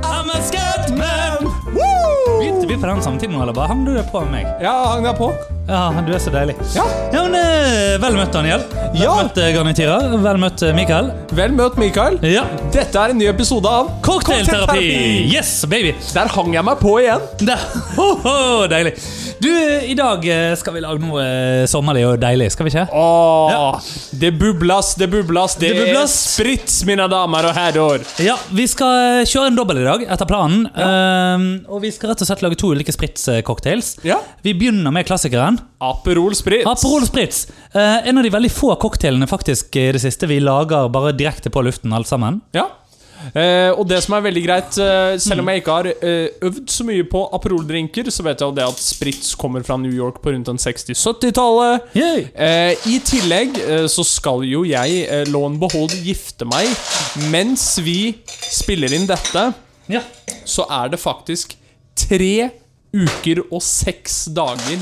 I'm a scatman! Begynte vi på den samtidig nå, eller bare hang du på med meg? Ja, hang deg på. Ja, du er så deilig. Ja. men eh, Vel møtt, Daniel. Vel Ja. møtt, eh, Garnityra. Vel møtt, eh, Mikael. Vel møtt, Mikael. Ja. Dette er en ny episode av Cocktailterapi! Yes, baby! Der hang jeg meg på igjen. Da. Ho, ho, deilig. Du, I dag eh, skal vi lage noe eh, sommerlig og deilig, skal vi ikke? Åh, Det bublas, det bublas. Det, Det bublas. er sprits, mine damer og herrer. Ja, Vi skal eh, kjøre en dobbel i dag, etter planen. Ehm, og vi skal rett og slett lage to ulike spritscocktails. Ja. Vi begynner med klassikeren. Aperol Spritz. Aperol Spritz. Eh, en av de veldig få cocktailene faktisk i det siste vi lager bare direkte på luften, alle sammen. Ja. Eh, og det som er veldig greit, eh, selv om jeg ikke har eh, øvd så mye på Aperol-drinker, så vet jeg jo det at Spritz kommer fra New York på rundt den 60-70-tallet. Yay. Eh, I tillegg eh, så skal jo jeg, eh, law behold, gifte meg. Mens vi spiller inn dette, Ja. så er det faktisk tre uker og seks dager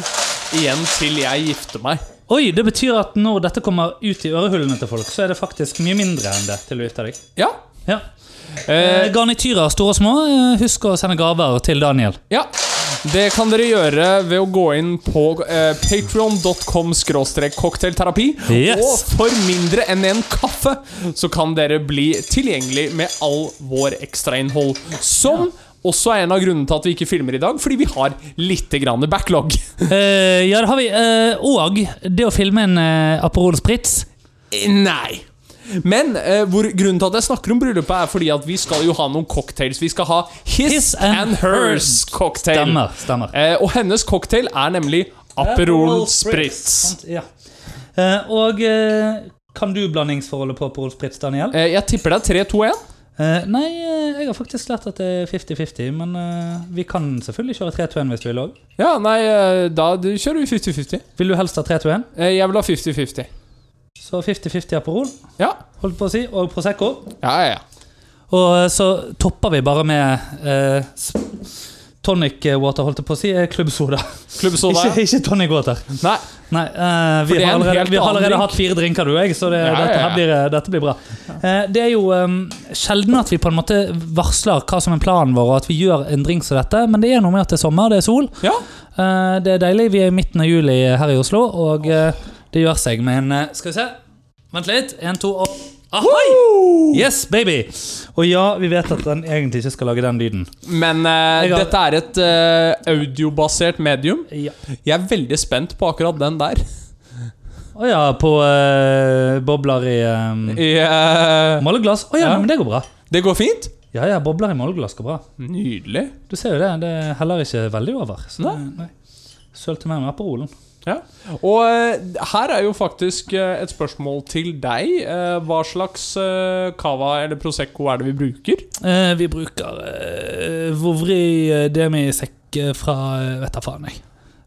igjen til jeg gifter meg. Oi, det betyr at når dette kommer ut i ørehullene til folk, så er det faktisk mye mindre enn det til å gifte deg. Ja. Ja. Eh, Eh, garnityrer, store og små, eh, husk å sende gaver til Daniel. Ja, det kan dere gjøre ved å gå inn på eh, patreon.com cocktailterapi. Yes. Og for mindre enn en kaffe så kan dere bli tilgjengelig med all vår ekstrainnhold. Som også er en av grunnene til at vi ikke filmer i dag, fordi vi har litt grann backlog. uh, ja, det har vi. Uh, og det å filme en uh, Aperol Spritz. Nei. Men hvor, grunnen til at jeg snakker om bryllupet, er fordi at vi skal jo ha noen cocktails. Vi skal ha His, His and, and Hers cocktail. Stemmer. stemmer. Eh, og hennes cocktail er nemlig Aperol Spritz. Sant, Ja. Eh, og kan du blandingsforholdet på Aperol Spritz, Daniel? Eh, jeg tipper det er 3-2-1. Eh, nei, eh, jeg har faktisk lært at det er 50-50, men uh, vi kan selvfølgelig kjøre 3-2-1 hvis du vil òg. Ja, nei, uh, da du kjører vi 50-50. Vil du helst ha 3-2-1? Eh, Jeg vil ha 50-50. Så 50-50 Aperol, Ja. holdt på å si, og Prosecco. Ja, ja, ja. Og så topper vi bare med tonic water, holdt jeg på å si, er klubbsoda. Klubbsoda. Ikke, ikke tonic water. Nei. Nei, uh, vi, har allerede, vi har allerede hatt fire drinker, du og jeg, så det, Ja, Dette, blir, dette blir bra. Uh, det er jo um, sjelden at vi på en måte varsler hva som er planen vår, og at vi gjør en drink som dette, men det er noe med at det er sommer, det er sol. Ja. Uh, det er deilig. Vi er i midten av juli her i Oslo, og eh, det gjør seg med en eh, Skal vi se. Vent litt. Én, to og Ahoi! Yes, baby! Og ja, vi vet at den egentlig ikke skal lage den lyden. Men eh, har- dette er et eh, audiobasert medium. Ja. Jeg er veldig spent på akkurat den der. Å ja, på eh, bobler i um, I, eh, måleglass. Å ja, Ja. men det går bra. det går fint? Ja, ja, bobler i måleglass går bra. Nydelig. Du ser jo det. Det heller ikke veldig over. Så Nei. nei. Sølte med meg Aperolen. Ja. Og eh, her er jo faktisk eh, et spørsmål til deg. Eh, hva slags cava eller prosecco er det vi bruker? Eh, vi bruker eh, demi-sekk fra Vet da faen, jeg.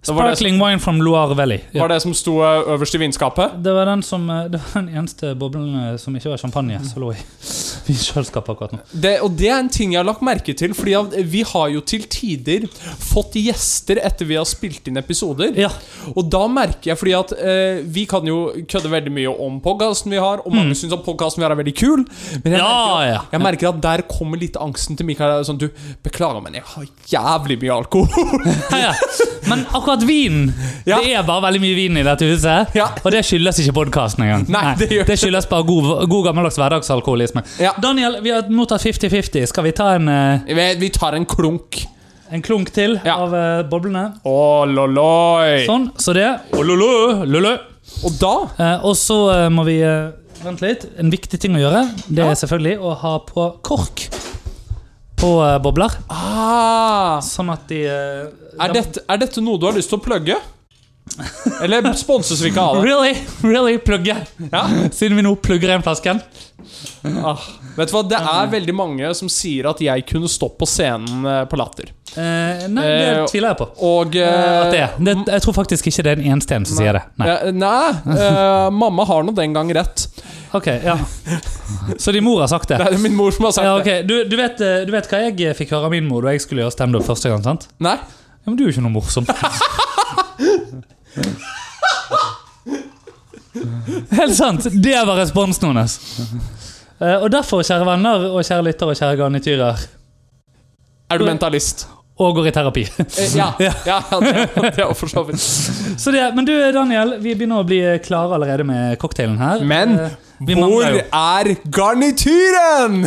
Sparkling wine from Loire Valley. Ja. Var det som sto øverst i vinskapet? Det var den som Det var den eneste boblen som ikke var champagne, som lå i vinkjøleskapet akkurat nå. Det, og det er en ting jeg har lagt merke til, Fordi vi har jo til tider fått gjester etter vi har spilt inn episoder. Ja. Og da merker jeg, fordi at eh, vi kan jo kødde veldig mye om podkasten vi har, og mange syns at podkasten vi har er veldig kul, men jeg, Mm. Ja, merker, ja. jeg merker at der kommer litt angsten til Mikael. Sånn, du, beklager, men jeg har jævlig mye alkohol. Ja, ja. Men akkurat vin. Det er bare veldig mye vin i dette huset. Ja. Og det skyldes ikke podkasten engang. Nei, det gjør det skyldes bare god, god gammeldags hverdagsalkoholisme. Ja. Daniel, vi har mottatt 50-50. Skal vi ta en, eh, Vi, vi tar en klunk. en klunk til Ja. av eh, boblene? Å, loloi. Sånn, så det. Og lolo. Og da Eh, og så eh, må vi eh, Vent litt. En viktig ting å gjøre Det er selvfølgelig å ha på kork på eh, bobler. ah, Sånn at de eh, er, dette, er dette noe du har lyst til å plugge? Eller sponses vi ikke av det? Really? Really? Plugge? Ja. Siden vi nå plugger en flasken? Ah, vet du hva, Det er veldig mange som sier at jeg kunne stått på scenen eh, på Latter. Eh, nei, det Eh, tviler jeg på. Og Eh, eh, det. Det, jeg tror faktisk ikke det er den eneste en som sier det. Nei. Nei, eh, mamma har nå den gang rett. Ok, ja Så din mor har sagt det? Det er min mor som har sagt Ja, det. du, du, vet, du vet hva jeg fikk høre av min mor da jeg skulle gjøre standup første gang? sant? Nei? Ja, Men du er jo ikke noe morsom. Helt sant! Det var responsen hennes. Eh, og derfor, kjære venner og kjære lyttere og kjære garnityrer, Er du mentalist? og går i terapi. Eh, ja. ja, ja det, det for så vidt. Så det, men du, Daniel, vi begynner å bli klare allerede med cocktailen her. Men Eh, hvor er garnityren?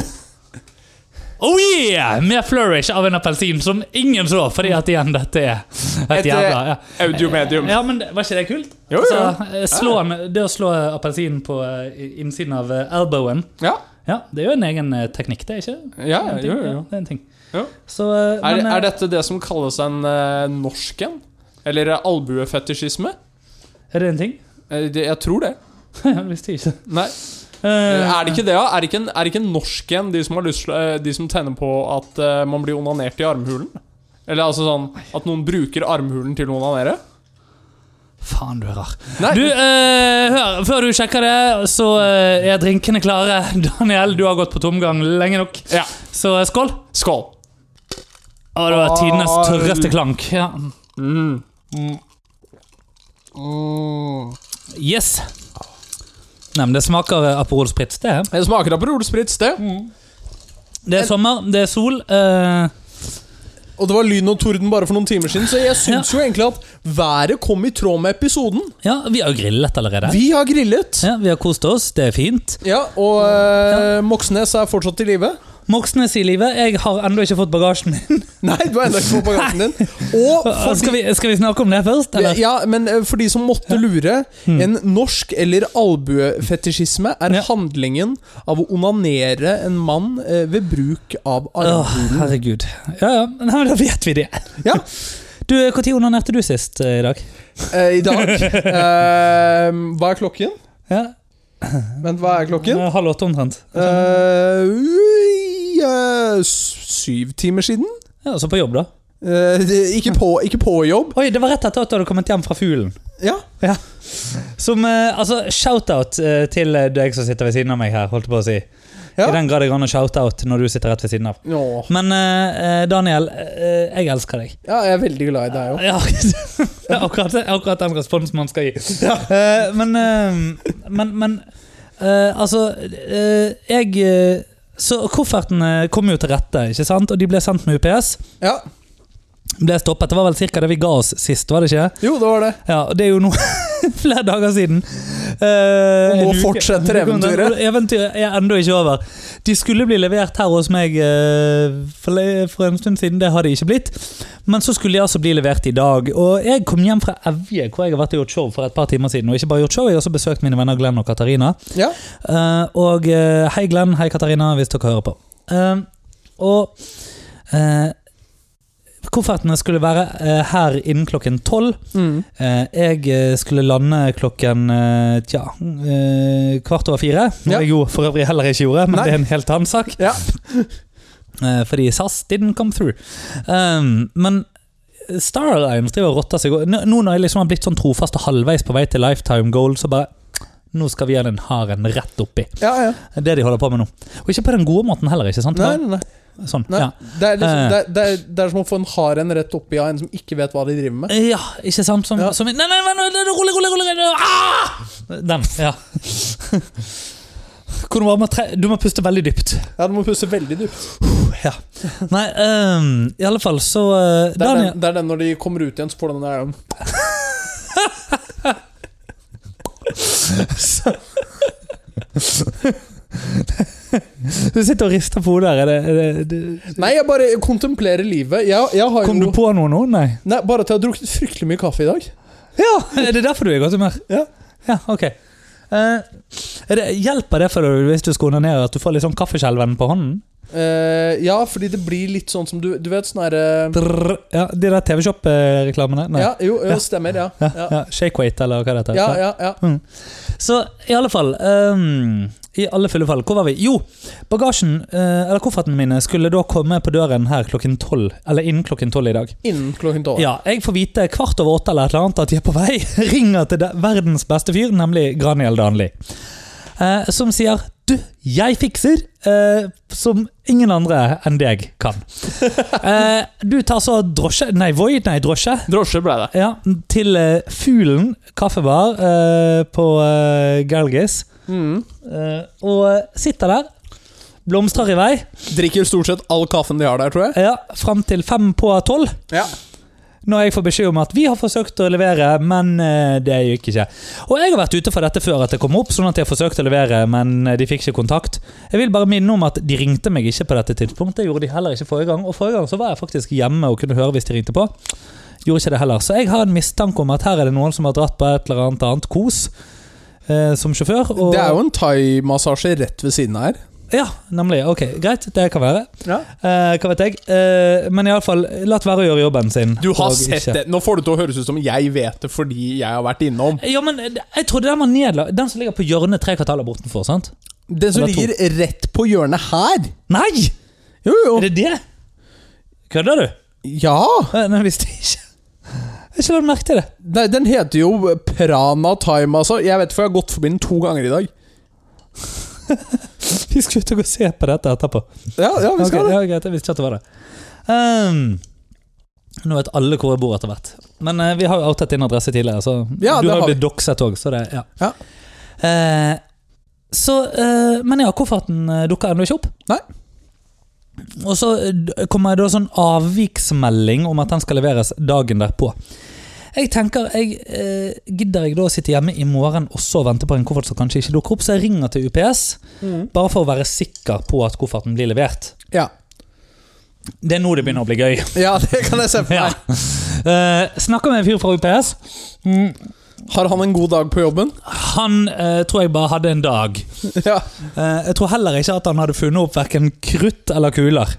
Oh yeah! Med flourish av en appelsin som ingen så, fordi at igjen, dette er et Et jævla ja. eh, audiomedium. ja, men Var ikke det kult? Jo, jo. Altså, eh, slå det å slå appelsinen på eh, innsiden av eh, elbowen Ja, Ja, det er jo en egen eh, teknikk, det, er ikke? ja, Det er jo, jo. ja, Det er en ting. Så, eh, Er, men, eh, er dette det som kalles en uh, norsk en? Eller eh, albuefetisjisme? er det en ting? Jeg, jeg tror det. Ja, visste ikke. Nei. Eh, Er det ikke det, da? Er det ikke en, er det ikke en norsk en, de som, har lyst, eh, de som tenner på at eh, man blir onanert i armhulen? Eller altså sånn at noen bruker armhulen til å onanere? Faen, du er rar. Nei. Du, eh, hør, før du sjekker det, så eh, er drinkene klare. Daniel, du har gått på tomgang lenge nok. Ja. Så eh, skål. Skål. Å, det var tidenes tørreste klank. Ja. Mm. Yes. Nei, men det smaker eh, Aperol Spritz, det. Det smaker Aperol Spritz, det. Det er sommer, det er sol. eh, Og det var lyn og torden bare for noen timer siden, så jeg syns jo egentlig at været kom i tråd med episoden. ja, vi har jo grillet allerede. Vi har grillet. Ja, vi har kost oss, det er fint. Ja, og eh, Moxnes er fortsatt i live. Moxnes i livet. Jeg har ennå ikke fått bagasjen min. Nei, du har ennå ikke fått bagasjen din. Og for Skal vi, skal vi snakke om det først, eller? ja, men eh, for de som måtte lure, en norsk eller albuefetisjisme er Ja. handlingen av å onanere en mann eh, ved bruk av Åh, Oh, herregud. Ja, ja, Nei, da vet vi det. Ja. Du, Når onanerte du sist eh, i dag? Eh, I dag eh, Hva er klokken? Ja, Vent, hva er klokken? eh, Halv åtte omtrent. Eh, ui, eh, syv timer siden? Ja, Så på jobb, da. Eh, det- ikke, på, ikke på jobb. Oi, det var rett etter at du hadde kommet hjem fra fuglen. Ja. Som, eh, altså, Shout-out eh, til eh, deg som sitter ved siden av meg her. holdt jeg på å si Ja. I den grad det går an å shout-out når du sitter rett ved siden av. Nå. Men eh, Daniel, eh, jeg elsker deg. ja, jeg er veldig glad i deg òg. Ja, det er akkurat, akkurat den responsen man skal gi. Eh, men eh, men, men eh, altså eh, Jeg eh, Så koffertene kom jo til rette, ikke sant? og de ble sendt med UPS. Ja. Ble stoppet. Det var vel ca. det vi ga oss sist, var det ikke? Jo, det var det. Ja, og Det er jo nå flere dager siden. Eh, Og nå fortsetter eventyret. Eventyret er ennå ikke over. De skulle bli levert her hos meg eh, for, en stund siden. Det har de ikke blitt. Men så skulle de altså bli levert i dag. Og jeg kom hjem fra Evje, hvor jeg har vært og gjort show for et par timer siden. Og ikke bare gjort show, jeg har også besøkt mine venner Glenn og Katarina. Ja. Eh, og eh, hei, Glenn. Hei, Katarina, hvis dere hører på. Eh, og eh, koffertene skulle være eh, her innen klokken tolv. Mm. Eh, jeg eh, skulle lande klokken eh, tja, eh, kvart over fire. Noe Ja. jeg jo for øvrig heller ikke gjorde, men Nei. det er en helt annen sak. Ja. Eh, fordi SAS didn't come through. Um, men Star Alliance driver og rotter seg. Nå nå når jeg liksom har blitt sånn trofast og halvveis på vei til lifetime goal, så bare Nå skal vi ha den haren rett oppi. Ja, ja. Det er det de holder på med nå. Og ikke på den gode måten heller. ikke sant? Nei, nei, nei. Sånn, nei. ja. Det, er liksom, Eh. det, er, det, er, det er som å få en hard en rett oppi av en som ikke vet hva de driver med. Ja, ikke sant? Som, Ja. som Nei, nei, nei, nei, rolig, rolig, rolig! Ah! Den, ja. Du, må, du må puste veldig dypt. Ja, Du må puste veldig dypt. Ja. Nei, um, i alle fall så uh, Det er, den, det er den når de kommer ut igjen, så får den der um, Du sitter og rister på hodet her. Er det, er det, det, Nei, jeg bare kontemplerer livet. Jeg, jeg har kom du på noe nå? Nei. Nei, Bare at jeg har drukket fryktelig mye kaffe i dag. Ja, Er det derfor du er i godt humør? Ja. Ja, ok. Uh, det, hjelper det for deg hvis du skal onanere, at du får litt sånn kaffeskjelven på hånden? Uh, ja, fordi det blir litt sånn som du Du vet sånn herre uh... ja, De der TV-shop-reklamene? Ja, jo, jo, Ja. stemmer, ja. Ja, Ja. Shakeweight, eller hva det heter. ja, ja, ja. Så i alle fall ehm, I alle fulle fall, hvor var vi? Jo, bagasjen, eh, eller koffertene mine, skulle da komme på døren her klokken tolv. Eller innen klokken tolv i dag. Innen klokken tolv. Ja, Jeg får vite kvart over åtte eller et eller annet at de er på vei. Ringer til verdens beste fyr, nemlig Graniel Danli. Eh, som sier Du, jeg fikser! Eh, som ingen andre enn deg kan. Eh, du tar så drosje Nei, Voi, nei, drosje. Drosje ble det. Ja, til eh, Fuglen kaffebar eh, på eh, Galgis. Mm. Eh, og sitter der blomstrer i vei. Drikker stort sett all kaffen de har der, tror jeg. Ja, Fram til fem på tolv. Ja. Når jeg får beskjed om at vi har forsøkt å levere, men eh, det gikk ikke. Og jeg har vært ute for dette før at det kom opp, sånn at de har forsøkt å levere, men eh, de fikk ikke kontakt. Jeg vil bare minne om at de ringte meg ikke på dette tidspunktet. Det gjorde de heller ikke forrige gang. Og forrige gang så var jeg faktisk hjemme og kunne høre hvis de ringte på. Gjorde ikke det heller. Så jeg har en mistanke om at her er det noen som har dratt på et eller annet annet kos eh, som sjåfør. Og, Det er jo en thaimassasje rett ved siden av her. Ja, nemlig. Ok, greit. Det kan være. Ja. Eh, hva vet jeg. Eh, men iallfall, la være å gjøre jobben sin. Du har sett ikke- det. Nå får det til å høres ut som jeg vet det fordi jeg har vært innom. Ja, men jeg trodde den var nedla Den som ligger på hjørnet tre kvartaler bortenfor, sant? Den som ligger rett på hjørnet her. Nei! Jo, jo. Er det det? Kødder du? Ja. Eh, Nei, visste ikke. Jeg har ikke lagt merke til det. Nei, den heter jo Prana Thaimassasje. Jeg vet for jeg har gått forbi den to ganger i dag. Vi skal ut og se på dette etterpå. Ja, ja vi skal okay, det. ja, greit, jeg visste ikke at det var det. Um, nå vet alle hvor jeg bor etter hvert. Men uh, vi har jo outet din adresse tidligere, så Ja, du har jo blitt doxet òg, så det Ja. Ja. Uh, så uh, Men ja, kofferten dukker ennå ikke opp. Nei. Og så kommer det da sånn avviksmelding om at den skal leveres dagen derpå. Jeg tenker, jeg eh, Gidder jeg da å sitte hjemme i morgen også og vente på en koffert som kanskje ikke dukker opp, så jeg ringer til UPS. Bare for å være sikker på at kofferten blir levert. Ja. Det er nå det begynner å bli gøy. ja, det kan jeg se for Ja. meg. Uh, snakker med en fyr fra UPS. Mm, Har han en god dag på jobben? han eh, tror jeg bare hadde en dag. Ja. Eh, jeg tror heller ikke at han hadde funnet opp verken krutt eller kuler.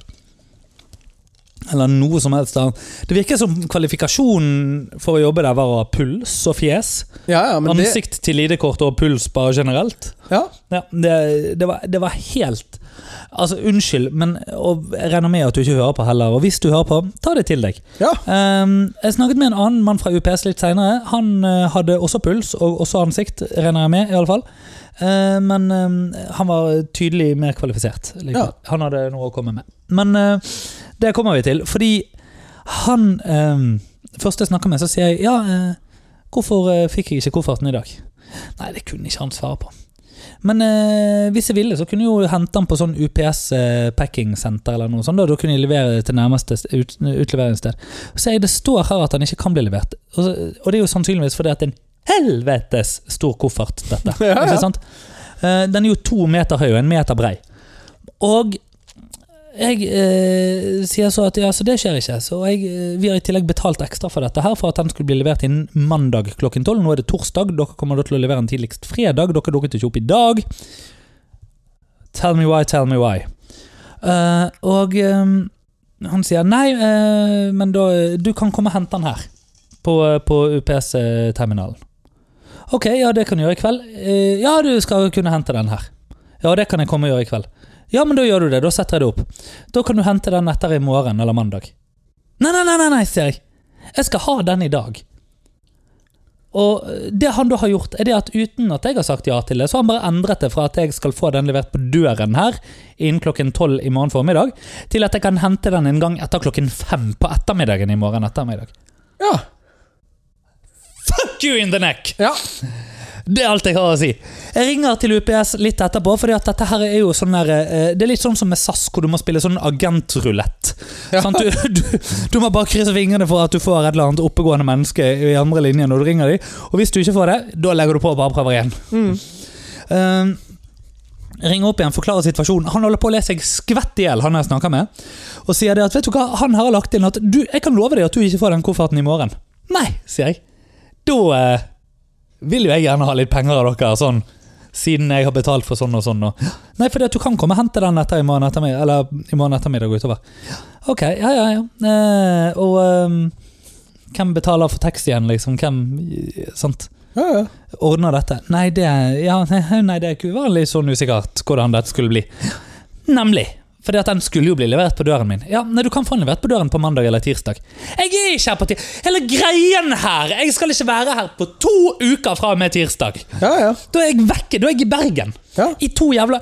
Eller noe som helst annet. Det virker som kvalifikasjonen for å jobbe der var å ha puls og fjes. Ja, ja, men det Ansikt til ID-kort og puls bare generelt. Ja. Ja, det, det, var, det var helt Altså, unnskyld, men og jeg regner med at du ikke hører på heller. Og hvis du hører på, ta det til deg. Ja. Ehm, jeg snakket med en annen mann fra UPS litt senere. Han uh, hadde også puls og også ansikt, regner jeg med. i alle fall. uh, men um, han var tydelig mer kvalifisert. Ja. Han hadde noe å komme med. Men eh, det kommer vi til, fordi han eh, Først jeg snakker med, så sier jeg ja, eh, hvorfor eh, fikk jeg ikke kofferten i dag? Nei, det kunne ikke han svare på. Men eh, hvis jeg ville, så kunne jeg jo hente den på sånn UPS eh, packing center eller noe sånt. Da, da kunne jeg levere det til nærmeste st- ut, utleveringssted. Så jeg, det står her at den ikke kan bli levert. Og, så, og det er jo sannsynligvis fordi at det er en helvetes stor koffert, dette. Ja, ja. Ikke sant? Eh, den er jo to meter høy og en meter brei. Og jeg eh, sier så at ja, så det skjer ikke. Så jeg, eh, vi har i tillegg betalt ekstra for dette her, for at den skulle bli levert innen mandag klokken tolv. Nå er det torsdag, dere kommer da til å levere den tidligst fredag. Dere dukket ikke opp i dag. Tell me why, tell me why. Uh, og um, han sier nei, uh, men da Du kan komme og hente den her. På, på UPS-terminalen. Ok, ja, det kan du gjøre i kveld. Uh, ja, du skal kunne hente den her. Ja, det kan jeg komme og gjøre i kveld. Ja, men da gjør du det. Da setter jeg det opp. Da kan du hente den etter i morgen eller mandag. Nei, nei, nei, nei, nei sier jeg. Jeg skal ha den i dag. Og det han da har gjort, er det at uten at jeg har sagt ja til det, så har han bare endret det fra at jeg skal få den levert på døren her innen klokken tolv i morgen formiddag, til at jeg kan hente den en gang etter klokken fem på ettermiddagen i morgen ettermiddag. Ja. Fuck you in the neck! ja. Det er alt jeg har å si. Jeg ringer til UPS litt etterpå, fordi at dette her er jo sånn der, eh, Det er litt sånn som med SAS, hvor du må spille sånn agentrulett. Ja. Sånn, Du, du, du må bare krysse fingrene for at du får et eller annet oppegående menneske i andre linje når du ringer dem. Og hvis du ikke får det, da legger du på og bare prøver igjen. Mm. Um, ringer opp igjen, forklarer situasjonen. Han holder på å le seg skvett i hjel, han jeg snakker med. Og sier det at vet du hva, han her har lagt inn at du, jeg kan love deg at du ikke får den kofferten i morgen. Nei, sier jeg. Da eh, vil jo jeg gjerne ha litt penger av dere, sånn, siden jeg har betalt for sånn og sånn. Og. Nei, fordi at du kan komme og hente den etter i morgen ettermiddag, eller i morgen ettermiddag og utover. Ok, ja, ja, ja. Eh, og ehm, hvem betaler for taxien, liksom? Hvem Sant? ja, ja. Ordner dette? Nei, det, ja, nei, det er ikke uvanlig sånn usikkert hvordan dette skulle bli. Nemlig. Fordi at den skulle jo bli levert på døren min. Ja, nei, Du kan få den levert på døren på mandag eller tirsdag. Jeg er ikke her på tirsdag. Hele greien her! Jeg skal ikke være her på to uker fra og med tirsdag. ja, ja. Da er jeg vekke. Da er jeg i Bergen. Ja. I to jævla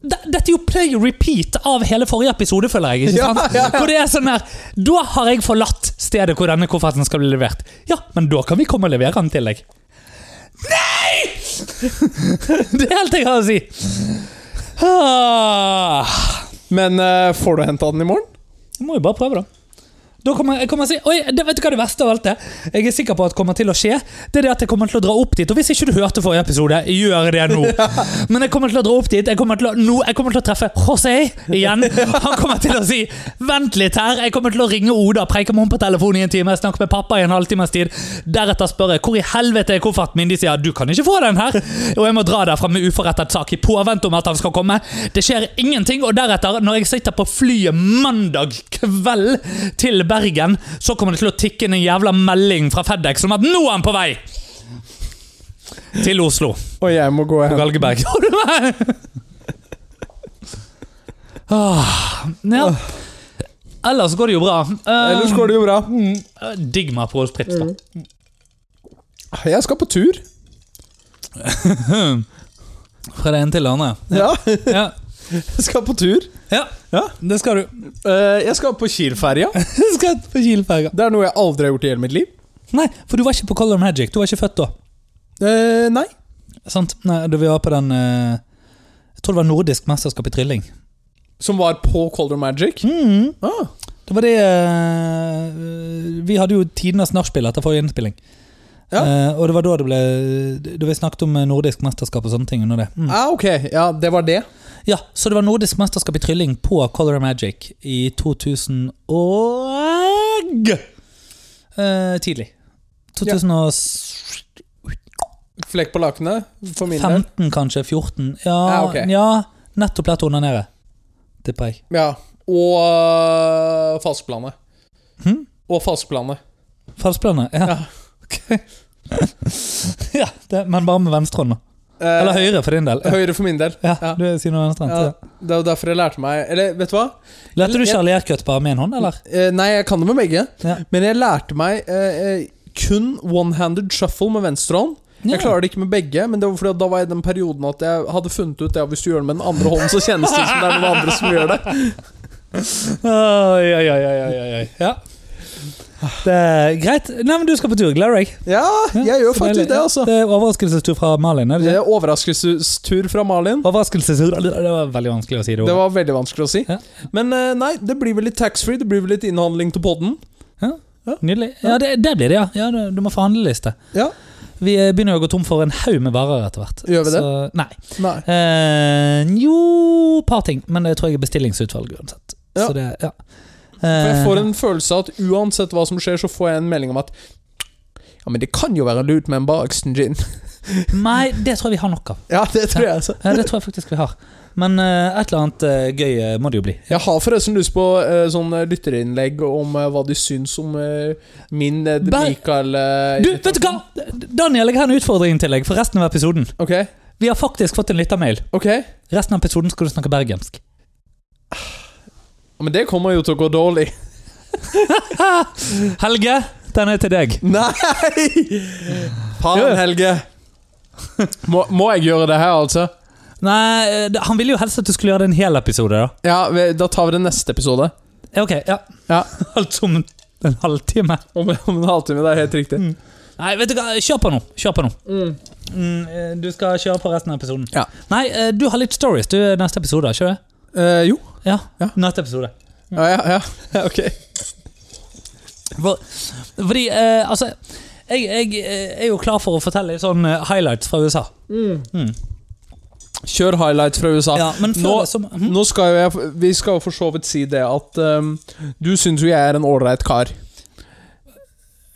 Dette er jo play repeat av hele forrige episode, føler jeg. ikke sant? Ja, ja, ja. Hvor det er sånn her Da har jeg forlatt stedet hvor denne kofferten skal bli levert. Ja, men da kan vi komme og levere den til deg. Nei! Det er alt jeg har å si. Ah, Men eh, får du henta den i morgen? jeg må jo bare prøve, da. Da kommer jeg kommer til å si Oi, det, vet du hva det verste av alt er? Jeg er sikker på at det kommer til å skje. Det er det at jeg kommer til å dra opp dit. Og hvis ikke du hørte forrige episode, gjør det nå. Men jeg kommer til å dra opp dit. Jeg kommer til å, nå, jeg kommer til å treffe José igjen. Han kommer til å si 'vent litt her'. Jeg kommer til å ringe Oda, preike med henne på telefon i en time, snakke med pappa i en halvtimes tid. Deretter spørre 'hvor i helvete er kofferten min?' De sier 'du kan ikke få den her'. Og jeg må dra derfra med uforrettet sak i påvente om at han skal komme. Det skjer ingenting. Og deretter, når jeg sitter på flyet mandag kveld til Bergen, så kommer det til å tikke inn en jævla melding fra Fedex om at nå er han på vei! Til Oslo. Og jeg må gå På. Galgeberg. ah, ja. Ellers går det jo bra. Uh, Ellers går det jo bra. Digg Digg med Aperol Spritz, da. Jeg skal på tur. Fra det ene til det andre. Ja, Ja. jeg skal på tur. Ja, Ja. det skal du. Eh, jeg skal på Kiel-ferja. Du skal på Kielferga. Det er noe jeg aldri har gjort i hele mitt liv. Nei, for du var ikke på Color Magic. Du var ikke født da. Eh, nei. Sant? Nei, da vi var på den eh, Jeg tror det var nordisk mesterskap i trilling. Som var på Color Magic. Mm. Ah. Det var det eh, Vi hadde jo tidenes nachspiel etter forrige innspilling. Ja. Eh, og det var da det ble Da vi snakket om nordisk mesterskap og sånne ting under det. Mm. ah, ok. Ja, det var det. Ja, Så det var nordisk mesterskap i trylling på Color Magic i 2000 og eh, Tidlig. 2015, Flekk på lakenet, for min del. kanskje? 14? Ja, Ja, ok. ja nettopp lært å onanere. Tipper jeg. Ja. Og uh, falskplanet. Hm? Og falskplanet. Falskplanet? Ja. Ja. Ok. ja det, men bare med venstrehånda. da. Eh, Eller høyre, for din del. Høyre for min del. ja, ja. du sier noe venstrehendt. Ja, det er derfor jeg lærte meg Eller, vet du hva? Lærte du kjærlighetskutt bare med en hånd, eller? Eh, nei, jeg kan det med begge. Ja. Men jeg lærte meg eh, eh, kun one-handed shuffle med venstrehånd. Ja. Jeg klarer det ikke med begge, men det var fordi da var jeg i den perioden at jeg hadde funnet ut det at hvis du gjør det med den andre hånden, så kjennes det som det er noen andre som gjør det. Oi, oi, oi, oi, oi, oi. Ja. Det er greit. Nei, men Du skal på tur. Gleder deg? Ja, jeg gjør faktisk det, altså. Det er overraskelsestur fra Malin. er det ikke? er overraskelsestur fra Malin. Overraskelsestur Det var veldig vanskelig å si det. Det var veldig vanskelig å si. Ja. Men eh, nei, det blir vel litt taxfree. Det blir vel litt innhandling til podden. Nydelig. Ja, det, det blir det, ja. ja du, du må få handleliste. Ja. Vi eh, begynner jo å gå tom for en haug med varer etter hvert. Gjør vi det? Så, nei. Nei. Eh, jo, par ting. Men det tror jeg er bestillingsutvalg uansett. Ja. Så det, ja. For jeg Eh, får en følelse av at uansett hva som skjer, så får jeg en melding om at Ja, men det kan jo være lurt med en Barksten gin. Nei, det tror jeg vi har nok av. Ja, det tror jeg. altså Ja, det tror jeg faktisk vi har. Men uh, et eller annet uh, gøy eh, må det jo bli. Jeg har forresten lyst på uh, sånn eh, lytterinnlegg om eh, hva de syns om eh, min uh, Michael eh, Du, vet du hva? Daniel, jeg har en utfordring til deg for resten av episoden. Ok, Vi har faktisk fått en lyttermail. ok Resten av episoden skal du snakke bergensk. Men det kommer jo til å gå dårlig. Helge, den er til deg. Nei! Faen, Helge. Må, må jeg gjøre det her, altså? Nei, eh, Han ville jo helst at du skulle gjøre det en hel episode. Da Ja, vi- Da tar vi det neste episode. Ja, Ok, ja. Ja. Altså om en halvtime. Om, om en halvtime. Det er helt riktig. Nei, vet du hva, kjør på nå. Kjør på nå. Mm, eh, du skal kjøre på resten av episoden. Ja. Nei, eh, du har litt stories du neste episode, Kjør det? Eh, jo. Ja, Ja. neste episode. Ja, ja, ja. ok. For, fordi, eh, altså jeg, jeg eh, er jo klar for å fortelle litt sånn eh, highlights fra USA. Kjør highlights fra USA. Ja, Nå, det så mhm. nå skal jo jeg Vi skal jo for så vidt si det at um, du syns jo jeg er en ålreit kar.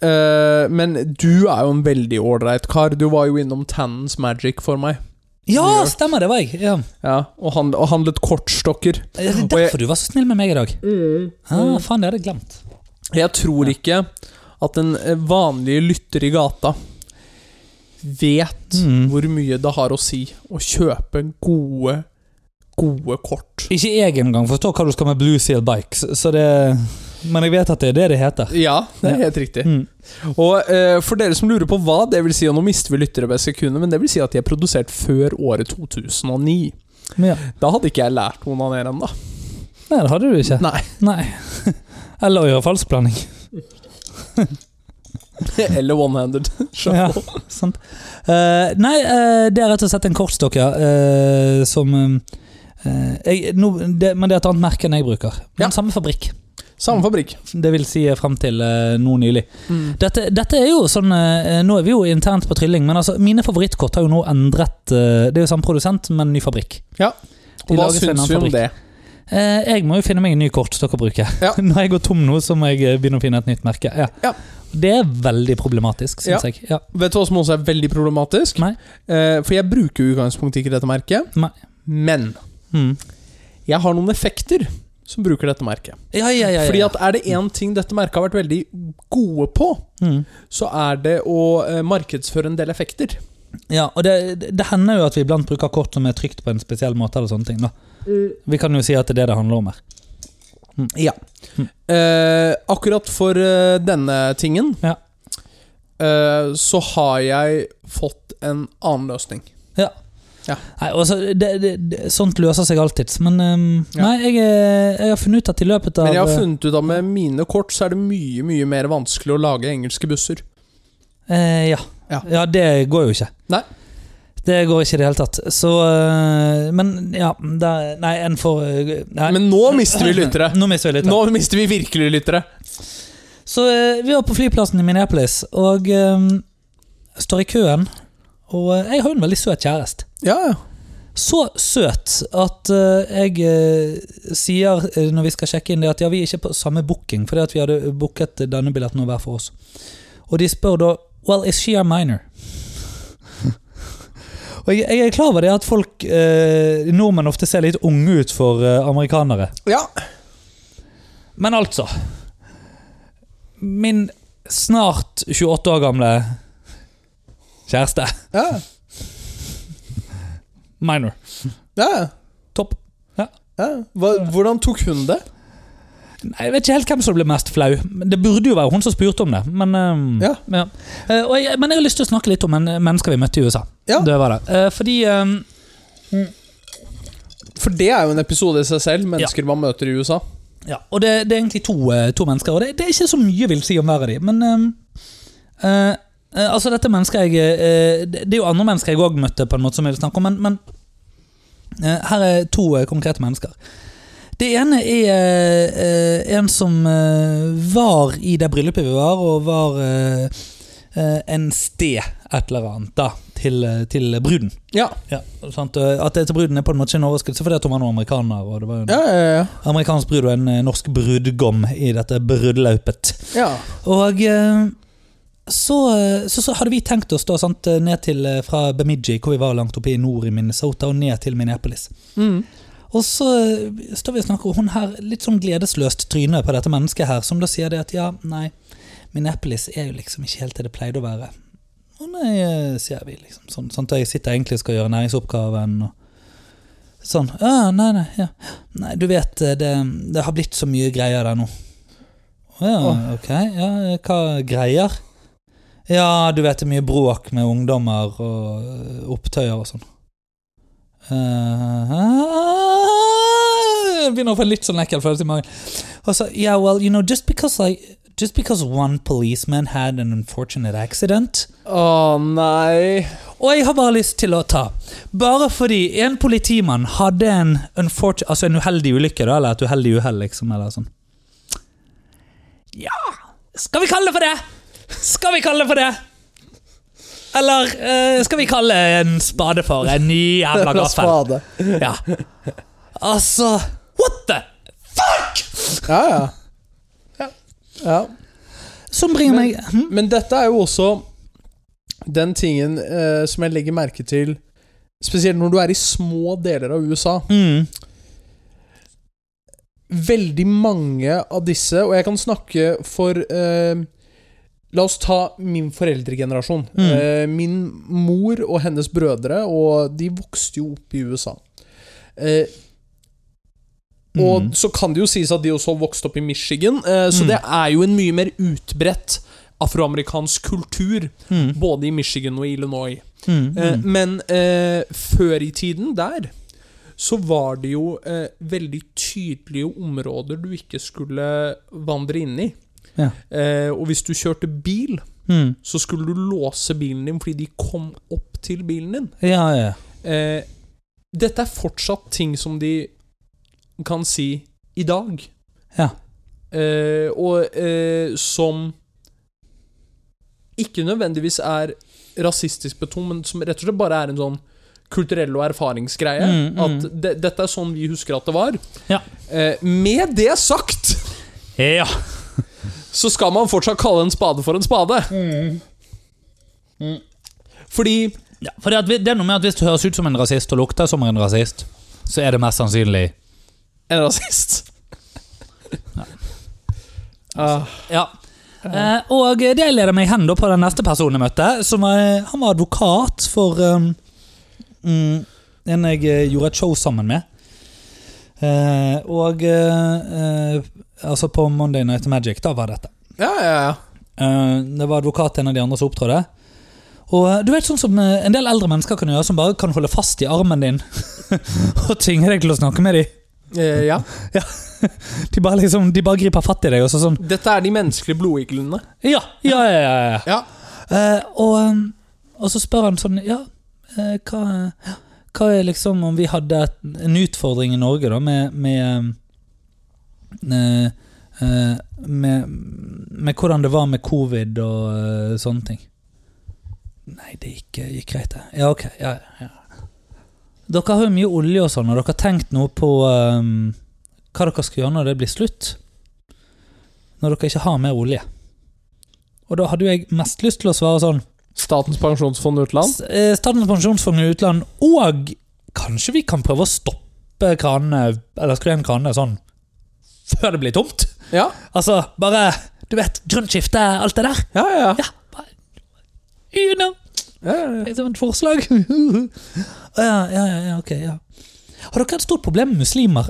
Uh, men du er jo en veldig ålreit kar. Du var jo innom Tannens Magic for meg. Ja, stemmer, det var jeg. Ja. Ja, og, hand, og handlet kortstokker. Det er derfor jeg- du var så snill med meg i dag. Ah, faen, det hadde jeg glemt. Jeg tror ikke at en eh, vanlig lytter i gata vet Mm. hvor mye det har å si å kjøpe gode, gode kort. Ikke jeg engang forstår hva du skal med Blue Seal Bikes, så det men jeg vet at det er det det heter. Ja, det er helt riktig. Mm. Og eh, for dere som lurer på hva det vil si, og nå mister vi lyttere ved sekundet, men det vil si at de er produsert før året 2009. Men ja. Da hadde ikke jeg lært noen av dere ennå. Nei, det hadde du ikke. Nei. Nei. Eller å gjøre falskblanding. Eller one-handed. Ja, sant. Uh, nei, uh, det er rett og slett en kortstokk, ja. Uh, som Eh, jeg, no, det, men det er et annet merke enn jeg bruker. Men Ja. samme fabrikk. Samme fabrikk. Det vil si eh, frem til uh, nå nylig. Mm. Dette, dette er jo sånn uh, Nå er vi jo internt på trylling, men altså, mine favorittkort har jo nå endret uh, Det er jo samme produsent, men ny fabrikk. Ja. De Og hva syns vi om det? Eh, jeg må jo finne meg en ny kort dere bruker. Ja. Når jeg går tom nå, så må jeg eh, begynne å finne et nytt merke. Ja. Ja. Det er veldig problematisk, syns Ja. jeg. Ja. Vet du hva som også er veldig problematisk? Nei. Eh, for jeg bruker jo i utgangspunktet ikke dette merket, Nei. men Mm. jeg har noen effekter som bruker dette merket. Ja, ja, ja, ja. Fordi at er det én ting dette merket har vært veldig gode på, mm. så er det å eh, markedsføre en del effekter. Ja, og det, det, det hender jo at vi iblant bruker kort som er trykt på en spesiell måte. eller sånne ting da. Vi kan jo si at det er det det handler om her. Ja. Mm. Eh, akkurat for eh, denne tingen Ja. eh, så har jeg fått en annen løsning. Ja. Ja. Nei, også, det, det, det, sånt løser seg alltids. Men um, Ja. nei, jeg, eh, jeg har funnet ut at i løpet av Men jeg har eh, funnet ut at med mine kort så er det mye mye mer vanskelig å lage engelske busser. eh, ja. Ja. ja, det går jo ikke. Nei. Det går ikke i det hele tatt. Så eh, Men ja der, Nei, en får. Men nå mister vi lyttere! Nå mister vi lyttere. Nå mister vi virkelig lyttere. Så vi var på flyplassen i Minneapolis og um, står i køen. Og jeg har jo en veldig søt kjæreste. Ja, ja. Så søt at eh, jeg eh, sier eh, når vi skal sjekke inn det at ja, vi er ikke på samme booking, fordi at vi hadde booket denne billetten hver for oss. Og de spør da Well, is she a minor? Og jeg, jeg er klar over det at folk eh, nordmenn ofte ser litt unge ut for eh, amerikanere. ja. Men altså Min snart 28 år gamle kjæreste. ja. Minor. ja. Topp. ja. Hva, hvordan tok hun det? Nei, Jeg vet ikke helt hvem som ble mest flau. Det burde jo være hun som spurte om det. Men, ja. Ja. Eh, jeg, men jeg har lyst til å snakke litt om en mennesker vi møtte i USA. Ja. Det var det. Eh, fordi um, For det er jo en episode i seg selv. Mennesker man møter i USA. Ja, og det, det er egentlig to, eh, to mennesker, og det, det er ikke så mye vil si om hver av de, men ehm, eh, eh, Altså, dette mennesket jeg eh, Det er jo andre mennesker jeg òg møtte, på en måte som jeg vil snakke om, men, men eh, her er to eh, konkrete mennesker. Det ene er eh, en som eh, var i det bryllupet vi var, og var eh, eh, en sted et eller annet da, til, eh, til bruden. Ja. Ja, sant? eh, At det til bruden er på en måte ikke en overraskelse, fordi at hun var noen amerikaner. Og det var en Ja, ja, ja. amerikansk brud og en eh, norsk brudgom i dette brudelaupet. ja. Og eh, så, eh, så, så hadde vi tenkt oss da sant, ned til eh, fra Bemidji, hvor vi var langt oppe i nord i Minnesota, og ned til Minneapolis. Mm. Og så eh, står vi og snakker, og hun her litt sånn gledesløst tryne på dette mennesket her, som da sier det at ja, nei, Minneapolis er jo liksom ikke helt det det pleide å være. Og nei, eh, sier vi liksom sånn, sånn at jeg sitter egentlig og skal gjøre næringsoppgaven og sånn. Ja, nei, nei, ja. Nei, du vet, eh, det, det har blitt så mye greier der nå. Å Ja, ok. Ja, hva greier? Ja, du vet det er mye bråk med ungdommer og eh, opptøyer og sånn. Eh, Jeg begynner å få en litt sånn ekkel følelse i magen. Og så, yeah, well, you know, just because like Just because one policeman had an unfortunate accident Å nei. Og jeg har bare lyst til å ta Bare fordi en politimann hadde en unfortunate Altså en uheldig ulykke, da, eller et uheldig uhell, liksom, eller sånn. Ja Skal vi kalle det for det? Skal vi kalle det for det? Eller eh, skal vi kalle en spade for en ny jævla gaffel? Spade. Ja. Altså What the fuck?! Ja, ja. ja. Som bringer Men- meg hm? Men dette er jo også den tingen eh, som jeg legger merke til Spesielt når du er i små deler av USA. mm. Veldig mange av disse, og jeg kan snakke for eh, La oss ta min foreldregenerasjon. Mm. Eh, min mor og hennes brødre, og de vokste jo opp i USA. Eh, og Mm. så kan det jo sies at de også vokste opp i Michigan, eh, så Mm. det er jo en mye mer utbredt afroamerikansk kultur, Mm. både i Michigan og Illinois. Mm. Eh, Mm. men eh, før i tiden der så var det jo veldig tydelige områder du ikke skulle vandre inn i. Ja. Eh, og hvis du kjørte bil, Mm. så skulle du låse bilen din fordi de kom opp til bilen din. Ja, ja. Eh, Dette er fortsatt ting som de kan si i dag. Ja. Eh, og eh, som ikke nødvendigvis er rasistisk betont, men som rett og slett bare er en sånn kulturell og erfaringsgreie. Mm, mm. At de, dette er sånn vi husker at det var. Ja. Eh, med det sagt Ja. Så skal man fortsatt kalle en spade for en spade. Fordi ja for det, er noe med at hvis du høres ut som en rasist og lukter som en rasist, så er det mest sannsynlig En rasist. Ah, Ja. Uh, og det leder meg hen på den neste personen jeg møtte. Som var, han var advokat for um, mm, en jeg eh, gjorde et show sammen med. Uh, og uh, eh, Altså på Monday Night Magic, da var dette. ja, ja, ja. Eh, det var advokat en av de andre som opptrådte. Og eh, du vet sånn som eh, en del eldre mennesker kan gjøre, som bare kan holde fast i armen din og tvinge deg til å snakke med dem. Eh, ja. De bare, liksom, de bare griper fatt i deg og så sånn Dette er de menneskelige blodiglene. Ja, ja, ja. ja, ja. Ja. Eh, og, og så spør han sånn Ja, hva, hva er liksom om vi hadde en utfordring i Norge da med Med, med, med hvordan det var med covid og eh, sånne ting. Nei, det gikk, gikk greit, det. Ja, ok. Ja, ja. Dere har jo mye olje og sånn, og dere har tenkt noe på um, hva dere skal gjøre når det blir slutt? Når dere ikke har mer olje? Og da hadde jo jeg mest lyst til å svare sånn Statens pensjonsfond utland. Eh, Statens pensjonsfond utland, og kanskje vi kan prøve å stoppe kranene, eller skru igjen kranene sånn, før det blir tomt? Ja, Altså, bare, du vet, grønt skifte, alt det der. ja, ja. Ja, bare, you know, ja, ja, ja. som et forslag. ja, ja, ja, ja, ok, ja. Har dere et stort problem med muslimer?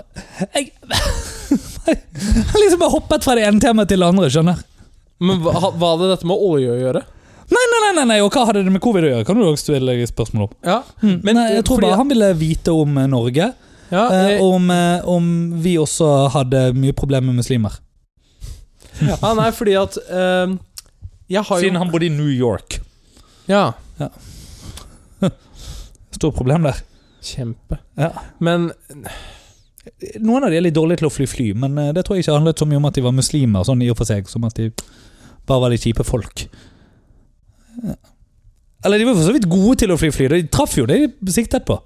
Jeg, har liksom bare hoppet fra det ene temaet til det andre, skjønner. Men hva, hva hadde dette med olje å gjøre? Nei, nei, nei, nei, og hva hadde det med covid å gjøre? Kan du også stille spørsmål om? Ja, Men Men, nei, jeg tror fordi- bare han ville vite om eh, Norge, ja, eh, eh, om, eh, om vi også hadde mye problemer med muslimer. ja, nei, fordi at uh, Jeg har jo Siden han bodde i New York. Ja, Stort problem der. kjempe. Ja. Men Noen av de er litt dårlige til å fly fly, men det tror jeg ikke handlet så mye om at de var muslimer, sånn i og for seg, som at de bare var de kjipe folk. Ja. Eller de var for så vidt gode til å fly fly, de traff jo det de siktet på.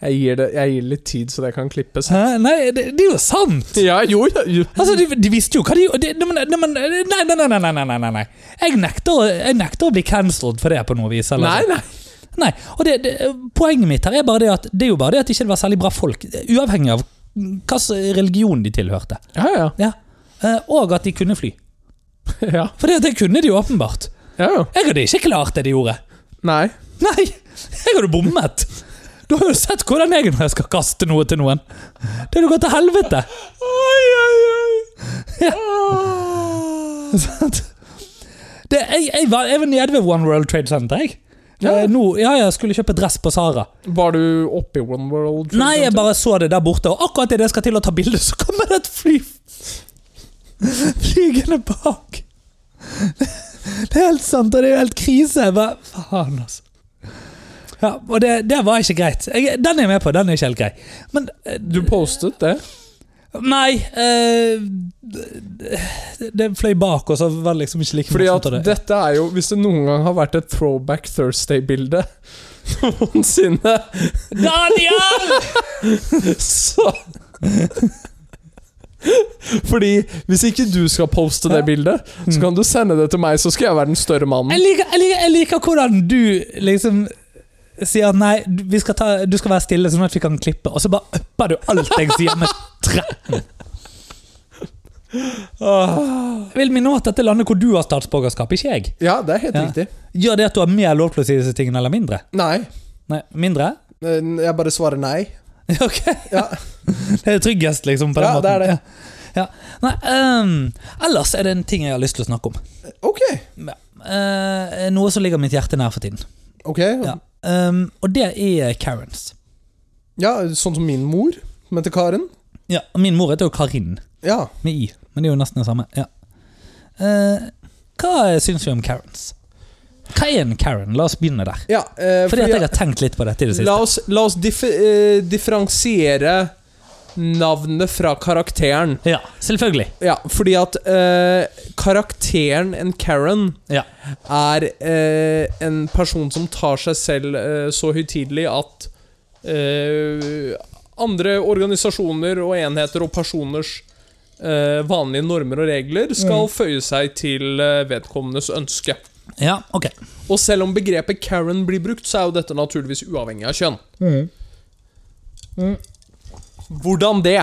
Jeg gir det jeg gir litt tid, så det kan klippes. Hæ? Nei, det, det er jo sant! Ja, jo, ja, jo. Altså, de, de visste jo hva de gjorde de, nei, nei, nei, nei, nei, nei, nei. Jeg nekter, jeg nekter å bli cancelled for det på noe vis. Eller? Nei, nei. Nei, og det, Poenget mitt her er bare det at det er jo bare det at det ikke var særlig bra folk, uavhengig av hvilken religion de tilhørte. Ja, ja. Ja. Eh, Og at de kunne fly. Ja, For det, det kunne de åpenbart. ja. ja. Jeg hadde ikke klart det de gjorde. Nei. Nei, jeg hadde bommet. Du har jo sett hvordan jeg når jeg skal kaste noe til noen. Det hadde gått til helvete. Oi, oi, oi. Ja. Det, jeg, jeg, var, jeg var nede ved One World Trade Center. Jeg. Ja. Eh, Nå, ja, jeg skulle kjøpe dress på Sara. Var du oppe i One World? Trade Nei, jeg bare så det der borte, og akkurat idet jeg skal til å ta bilde, så kommer det et fly flygende bak. Det er helt sant, og det er jo helt krise. Jeg bare, faen, altså. Ja, og det, det var ikke greit. Jeg, den er jeg med på, den er ikke helt grei. Men eh, Du postet det? Nei eh, det, det fløy bak, og så var det liksom ikke like Fordi at det. dette er jo Hvis det noen gang har vært et Throwback Thursday-bilde noensinne, Daniel! så Fordi hvis ikke du skal poste det bildet, så kan du sende det til meg, så skal jeg være den større Jeg mannen. liker, jeg, liker, jeg liker hvordan du liksom sier at nei, du- vi skal ta, du skal være stille sånn at vi kan klippe, og så bare upper du alt jeg sier med 13. Jeg vil minne om at dette landet hvor du har statsborgerskap, ikke jeg. Ja, det er helt Ja. riktig. Gjør det at du har mer lov til å si disse tingene, eller mindre? Nei. Nei, mindre? Jeg bare svarer nei. Ok. Ja. Det er tryggest, liksom, på den Ja, måten. det er det. Ja. Ja. Nei, ehm, ellers er det en ting jeg har lyst til å snakke om. Ok. Eh, noe som ligger mitt hjerte nær for tiden. Ok. Ja. Ehm, og det er Karens. Ja, sånn som min mor, men til Karen. Ja, Min mor heter jo Karin, Ja. med i, men det er jo nesten det samme. Ja. Eh, hva syns vi om Karens? Hva er en Karen? La oss begynne der. Ja, eh, Fordi at jeg har tenkt litt på dette i det La siste. oss, la oss dif eh, differensiere navnet fra karakteren. Ja, selvfølgelig. Ja, fordi at eh, karakteren en Karen Ja. er eh, en person som tar seg selv eh, så høytidelig at eh, andre organisasjoner og enheter og personers eh, vanlige normer og regler skal føye seg til eh, vedkommendes ønske. Ja, ok. Og selv om begrepet Karen blir brukt, så er jo dette naturligvis uavhengig av kjønn. Hvordan det?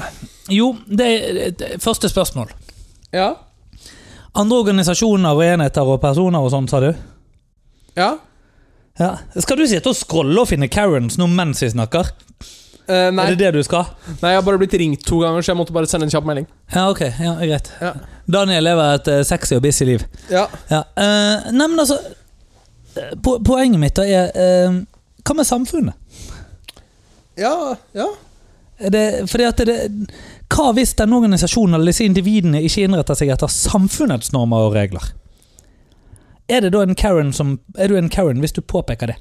Jo, det er første spørsmål. Ja? Andre organisasjoner og enheter og personer og sånn, sa du? Ja? Ja. Skal du sitte og scrolle og finne Karens nå mens vi snakker? Uh, nei, Er det det du skal? nei, jeg har bare blitt ringt to ganger, så jeg måtte bare sende en kjapp melding. Ja, ok. Ja, greit. Ja. Daniel lever et uh, sexy og busy liv. Ja. Ja. Uh, nei, men altså po Poenget mitt da er Hva med samfunnet? Ja, ja. Det, fordi at det, hva hvis denne organisasjonen eller disse individene ikke innretter seg etter samfunnets normer og regler? Er det da en Karen som Er du en Karen hvis du påpeker det?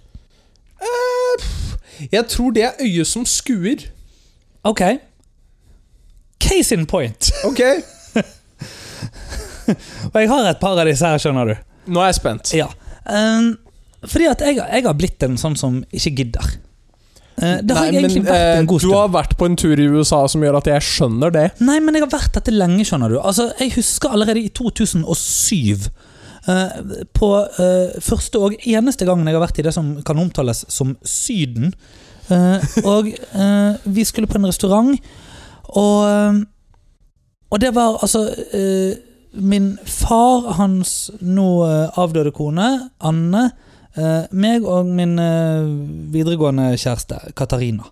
Jeg tror det er øyet som skuer. Ok. Case in point. Ok. Og jeg har et par av disse her, skjønner du. Nå er jeg spent. Ja. Um, fordi at jeg, jeg har blitt en sånn som ikke gidder. Eh, det har Nei, jeg egentlig men, vært eh, en god Du har vært på en tur i USA som gjør at jeg skjønner det. Nei, men jeg har vært dette lenge, skjønner du. Altså, Jeg husker allerede i 2007 eh, På første og eneste gangen jeg har vært i det som kan omtales som Syden. og vi skulle på en restaurant, og Og det var altså Min far, hans nå avdøde kone, Anne, eh, meg og min eh, videregående kjæreste, Katarina.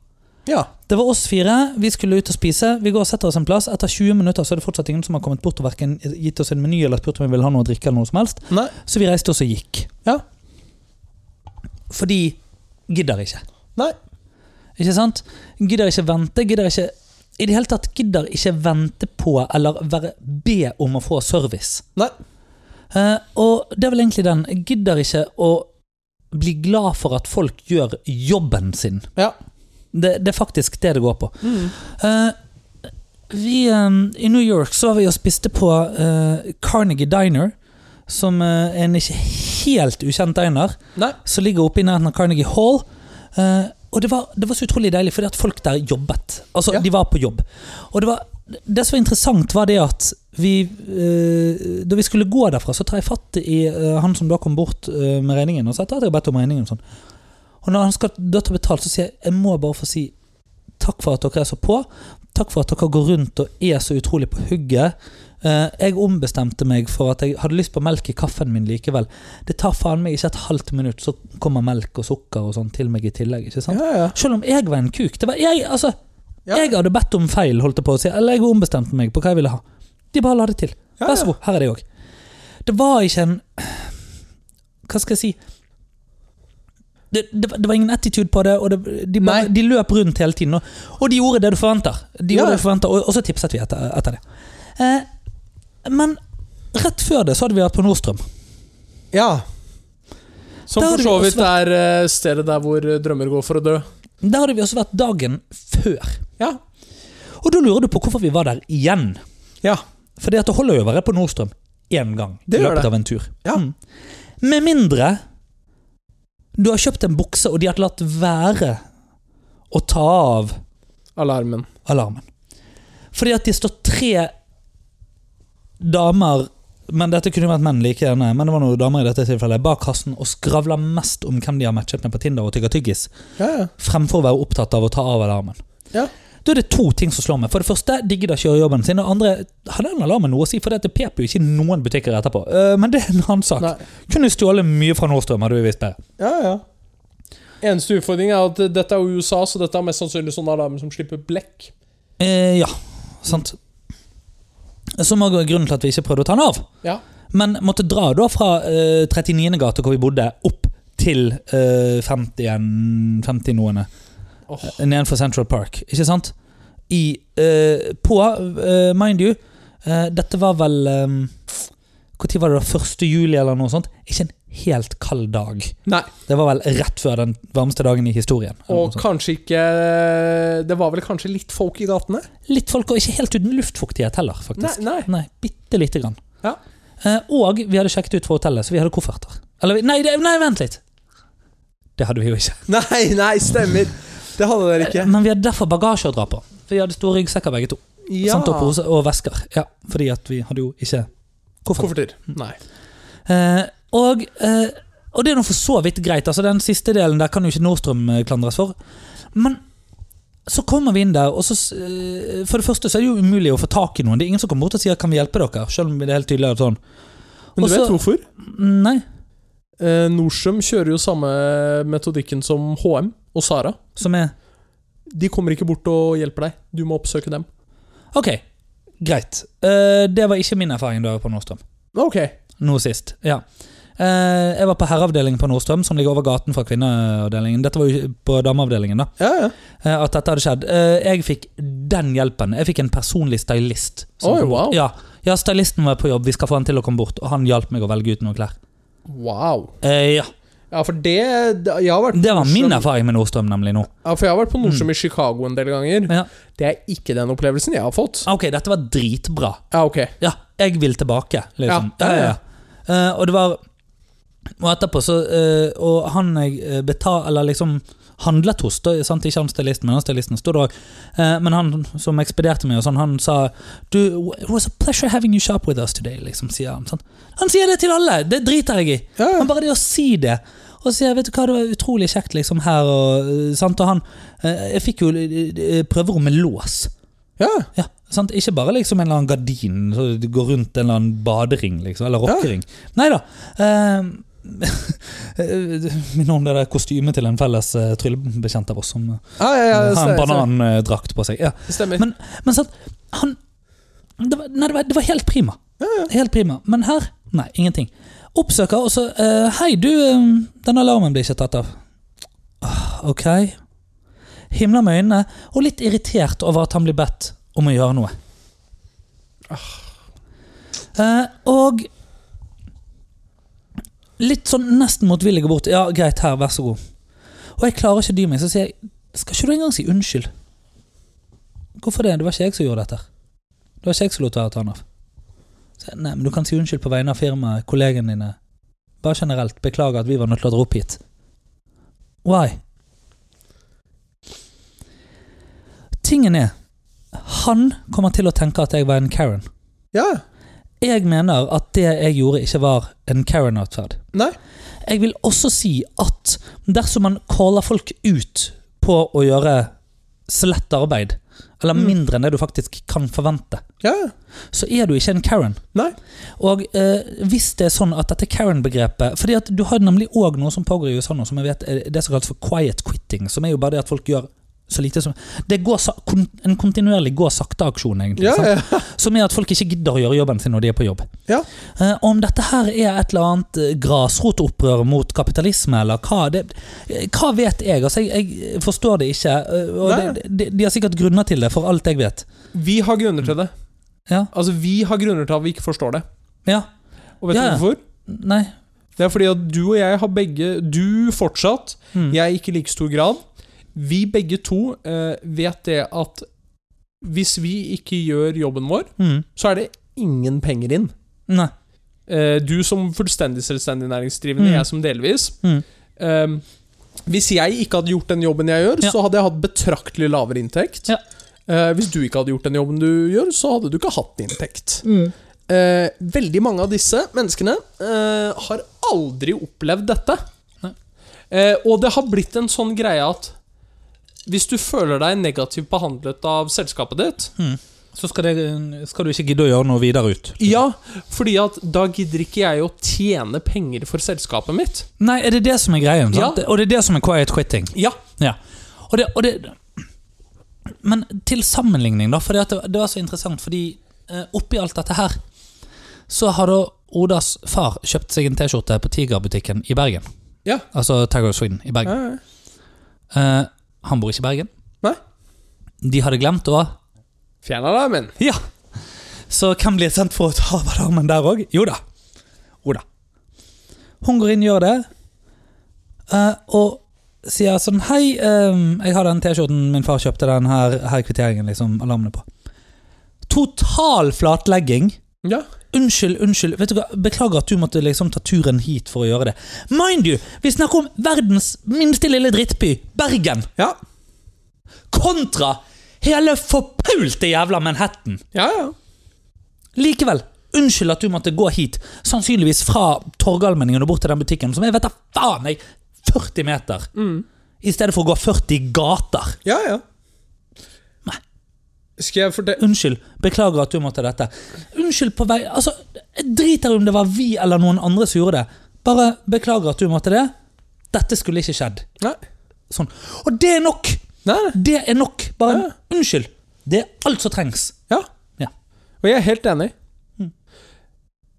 Ja. Det var oss fire. Vi skulle ut og spise. Vi går og setter oss en plass. Etter 20 minutter så er det fortsatt ingen som har kommet bort og hverken gitt oss en meny eller spurt om vi vil ha noe å drikke. eller noe som helst Nei. Så vi reiste oss og gikk. Ja. Fordi gidder ikke. Nei. Ikke sant? Gidder ikke vente. Gidder ikke I det hele tatt gidder ikke vente på eller være be om å få service. Nei. Eh, og det er vel egentlig den. Gidder ikke å bli glad for at folk gjør jobben sin. Ja. Det, det er faktisk det det går på. Mm. Uh, vi, um, I New York så var vi og spiste på uh, Carnegie Diner, som uh, er en ikke helt ukjent diner, Nei. som ligger oppe i nærheten av Carnegie Hall. Og det var, det var så utrolig deilig, fordi at folk der jobbet. Altså, Ja. De var på jobb. Og det, var, det som var interessant, var det at vi eh, Da vi skulle gå derfra, så tar jeg fatt i eh, han som da kom bort eh, med regningen, og sa hadde jeg bedt om regningen. og Sånn. Og når han skal da ta betalt, så sier jeg jeg må bare få si takk for at dere er så på. Takk for at dere går rundt og er så utrolig på hugget. Eh, jeg ombestemte meg for at jeg hadde lyst på melk i kaffen min likevel. Det tar faen meg ikke et halvt minutt, så kommer melk og sukker og sånn til meg i tillegg. ikke sant? Ja, ja. Selv om jeg var en kuk. Det var jeg, altså, Ja. jeg hadde bedt om feil, holdt jeg på å si. Eller jeg ombestemte meg på hva jeg ville ha. De bare la det til. Ja, Vær så ja. god, her er det òg. Det var ikke en Hva skal jeg si? Det, det, var- det var ingen attitude på det, og det, de, bare, de løp rundt hele tiden. Og, og de gjorde det du forventer. De Ja. gjorde det du forventer og, og så tipset vi etter, etter det. Eh, men rett før det så hadde vi vært på Nordstrøm. ja. Som for så vidt er eh, stedet der hvor eh, drømmer går for å dø. Der hadde vi også vært dagen før. Ja. Og da lurer du på hvorfor vi var der igjen. Ja. Fordi at det holder jo å være på Nordstrøm én gang Det i løpet det. av en tur. Ja. Mm. Med mindre du har kjøpt en bukse, og de har latt være å ta av Alarmen. alarmen. Fordi at de står tre damer men dette kunne jo vært menn like gjerne, men det var noen damer i dette tilfellet bak kassen og skravler mest om hvem de har matchet med på Tinder og tygger tyggis, Ja, ja. fremfor å være opptatt av å ta av alarmen. Ja. Da er det to ting som slår meg. For det første, de gidder ikke gjøre jobben sin. Og andre, har den alarmen noe å si? For det peper jo ikke i noen butikker etterpå. Eh, men det er en annen sak. Nei. Kunne stjålet mye fra Nordstrøm, hadde vi visst bedre. Ja, ja. Eneste utfordring er at dette er USA, så dette er mest sannsynlig sånne alarmer som slipper blekk. Eh, ja, sant. Som også er grunnen til at vi ikke prøvde å ta den av. Ja. Men måtte dra da fra eh, 39. gate, hvor vi bodde, opp til eh, 50, en- 50 noene. Åh. eh, Nedenfor Central Park. Ikke sant? I, uh, på, uh, mind you, uh, dette var vel Når var det da? 1. juli eller noe sånt? Ikke en helt kald dag. Nei. Det var vel rett før den varmeste dagen i historien. Og kanskje ikke Det var vel kanskje litt folk i gatene? Litt folk, og ikke helt uten luftfuktighet heller, faktisk. Nei, nei. Nei, bitte lite grann. Ja. Og vi hadde sjekket ut fra hotellet, så vi hadde kofferter. Eller, nei, nei, vent litt! Det hadde vi jo ikke. Nei, nei, stemmer. Det hadde dere ikke. Men vi hadde derfor bagasje å dra på. For vi hadde store ryggsekker begge to. Ja. Samt og, og vesker. Ja, fordi at vi hadde jo ikke koffert. Kofferter. Nei. Eh, og, eh, og det er nå for så vidt greit. Altså Den siste delen der kan jo ikke Nordstrøm eh, klandres for. Men så kommer vi inn der, og så eh, For det første så er det jo umulig å få tak i noen. Det er ingen som kommer bort og sier 'kan vi hjelpe dere'? Selv om det er helt tydelig sånn Men du Også- vet hvorfor? Nei. Eh, Nordstrøm kjører jo samme metodikken som HM og Sara. Som er De kommer ikke bort og hjelper deg. Du må oppsøke dem. Ok, greit. Eh, det var ikke min erfaring da jeg var på Nordstrøm. Ok. Nå sist. Ja. Eh, jeg var på herreavdelingen på Nordstrøm, som ligger over gaten fra kvinneavdelingen. Dette var jo på dameavdelingen, da. Ja, ja. eh, At dette hadde skjedd. Eh, jeg fikk den hjelpen. Jeg fikk en personlig stylist. som Oi, kom bort. wow. Ja, ja, stylisten var på jobb. Vi skal få han til å komme bort. Og han hjalp meg å velge ut noen klær. Wow. Eh, ja, Ja, for det, Jeg har vært Det var min erfaring med Nordstrøm, nemlig nå. Ja, for jeg har vært på Nordstrøm i Chicago en del ganger. Ja. Det er ikke den opplevelsen jeg har fått. Ok, dette var dritbra. Ja, ok. Ja, jeg vil tilbake, liksom. Ja, ja, ja. Eh, og det var Og etterpå så eh, Og han jeg eh, betal... Eller liksom handlet hos, da, sant? ikke han stylisten, men han stylisten sto der òg. men han som ekspederte meg, og sånn, han sa du, It was a pleasure having you shop with us today. liksom, sier Han sant? Han sier det til alle! Det driter jeg i. Ja, ja. Men bare det å si det og så sier vet du hva, det var utrolig kjekt liksom her og, eh, sant? Og han eh, Jeg fikk jo eh, prøverom med lås. ja. Ja, sant? Ikke bare liksom en eller annen gardin så du går rundt en eller annen badering, liksom, eller rockering. Nei da. Minner om det der kostymet til en felles uh, tryllebekjent av oss som ah, ja, ja, ja, har en banandrakt på seg. Ja. Men, men sånn, han det var, Nei, det var, det var helt prima. Helt prima. Men her, nei, ingenting. Oppsøker, og så uh, Hei, du, eh, den alarmen blir ikke tatt av. Ah, ok. Himler med øynene, og litt irritert over at han blir bedt om å gjøre noe. Eh, og litt sånn nesten motvillig bort. Ja, greit, her, vær så god. Og jeg klarer ikke å dy meg, så sier jeg Skal ikke du engang si unnskyld? Hvorfor det? Det var ikke jeg som gjorde dette. Det var ikke jeg som lot være å ta den av. Så jeg, Nei, men du kan si unnskyld på vegne av firmaet, kollegene dine. Bare generelt. Beklager at vi var nødt til å dra opp hit. Why? Tingen er Han kommer til å tenke at jeg var en Karen. Ja. Jeg mener at det jeg gjorde, ikke var en Karen-atferd. Jeg vil også si at dersom man caller folk ut på å gjøre slett arbeid, eller Mm. mindre enn det du faktisk kan forvente, Ja. så er du ikke en Karen. Nei. Og eh, hvis det er sånn at dette Karen-begrepet Fordi at du har nemlig òg noe som pågår i USA nå, som jeg vet er det som kalles for quiet quitting, som er jo bare det at folk gjør så lite som Det går en kontinuerlig gå sakte-aksjon, egentlig. Ja, ja. Som er at folk ikke gidder å gjøre jobben sin når de er på jobb. Ja. Uh, om dette her er et eller annet eh, grasrotopprør mot kapitalisme, eller hva det, Hva vet jeg? Altså, jeg, jeg forstår det ikke. eh, Og det, de, de har sikkert grunner til det, for alt jeg vet. Vi har grunner til det. Ja. Altså, vi har grunner til at vi ikke forstår det. ja. Og vet du ja. hvorfor? Nei. Det er fordi at du og jeg har begge Du fortsatt, Mm. jeg ikke i like stor grad. Vi begge to eh, vet det at hvis vi ikke gjør jobben vår, Mm. så er det ingen penger inn. Nei. Eh, du som fullstendig selvstendig næringsdrivende, Mm. jeg som delvis. Mm. Eh, hvis jeg ikke hadde gjort den jobben jeg gjør, Ja. så hadde jeg hatt betraktelig lavere inntekt. Ja. Eh, hvis du ikke hadde gjort den jobben du gjør, så hadde du ikke hatt inntekt. Eh, veldig mange av disse menneskene eh, har aldri opplevd dette. Og det har blitt en sånn greie at hvis du føler deg negativt behandlet av selskapet ditt Så skal, det, skal du ikke gidde å gjøre noe videre ut. Ja, fordi at da gidder ikke jeg å tjene penger for selskapet mitt. Nei, er det det som er greien? Ja. Og det er det som er quiet quitting. Ja. Ja. Og det, og det Men til sammenligning, da, for det, det var så interessant, fordi eh, oppi alt dette her, så har da Odas far kjøpt seg en T-skjorte på Tigerbutikken i Bergen. Ja. Altså Tiger Sweden i Bergen. Ja, Eh, han bor ikke i Bergen. Nei. De hadde glemt å Fjern alarmen. Ja! Så hvem blir sendt for å ta alarmen der òg? Jo da. Oda. Hun går inn, gjør det, eh, og sier sånn Hei, eh, jeg har den T-skjorten min far kjøpte, den her, her er kvitteringen, liksom, alarmene på. Total flatlegging. Ja. Unnskyld, unnskyld. Vet du hva? Beklager at du måtte liksom ta turen hit for å gjøre det. Mind you, vi snakker om verdens minste lille drittby, Bergen, Ja. kontra hele forpulte jævla Manhattan. Ja, ja. Likevel, unnskyld at du måtte gå hit, sannsynligvis fra Torgallmenningen og bort til den butikken, som jeg vet da faen jeg 40 meter, i stedet for å gå 40 gater. Ja, ja. Skal jeg fortelle Unnskyld, beklager at du måtte dette. Unnskyld på vei Altså, jeg driter om det var vi eller noen andre som gjorde det. Bare beklager at du måtte det. Dette skulle ikke skjedd. Nei. Sånn. Og det er nok! Nei. Det er nok. Bare Nei. unnskyld. Det er alt som trengs. Ja. Ja. Og jeg er helt enig.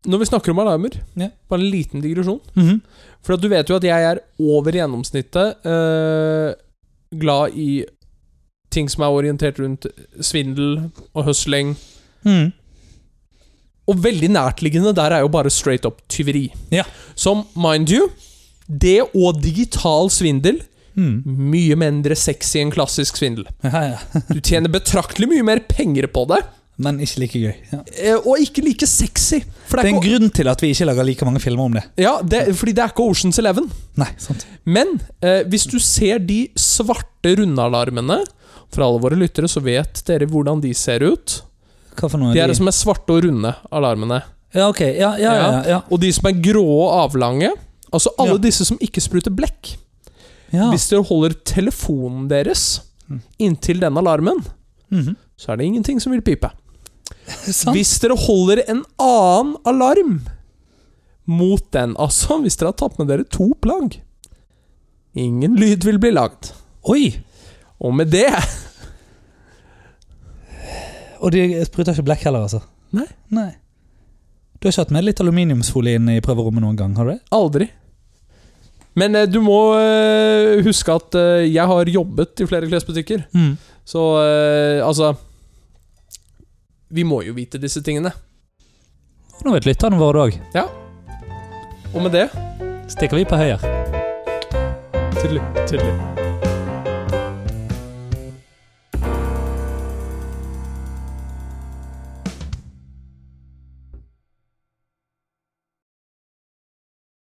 Når vi snakker om alarmer, Ja. bare en liten digresjon Mhm. For at du vet jo at jeg er over gjennomsnittet eh, glad i ting som er orientert rundt svindel og hustling. Mm. Og veldig nærtliggende der er jo bare straight up tyveri. Ja. Som, mind you, det og digital svindel Mm. mye mindre sexy enn klassisk svindel. Ja, ja. Du tjener betraktelig mye mer penger på det, Men ikke like gøy. Ja. eh, og ikke like sexy. Det er en ikke, grunn til at vi ikke lager like mange filmer om det. ja, det, fordi det er ikke Oceans Eleven. Nei, sant. Men eh, hvis du ser de svarte rundealarmene For alle våre lyttere så vet dere hvordan de ser ut. Hva for noe? De er det som er svarte og runde alarmene. Ja, ok. Ja, ja, ja. Og de som er grå og avlange. Altså alle disse som ikke spruter blekk. ja. Hvis dere holder telefonen deres inntil den alarmen, Mhm. så er det ingenting som vil pipe. Hvis dere holder en annen alarm mot den, altså hvis dere har tatt med dere to plagg Ingen lyd vil bli lagd. Oi! Og med det Og de spruter ikke blekk heller, altså? Nei. Nei. Du har ikke hatt med litt aluminiumsfolie inn i prøverommet noen gang? har du det? Aldri. Men eh, du må eh, huske at eh, jeg har jobbet i flere klesbutikker. Mm. Så altså Vi må jo vite disse tingene. Nå vet lytterne våre òg. Og med det Stikker vi på høyre. Tydelig. Tydelig.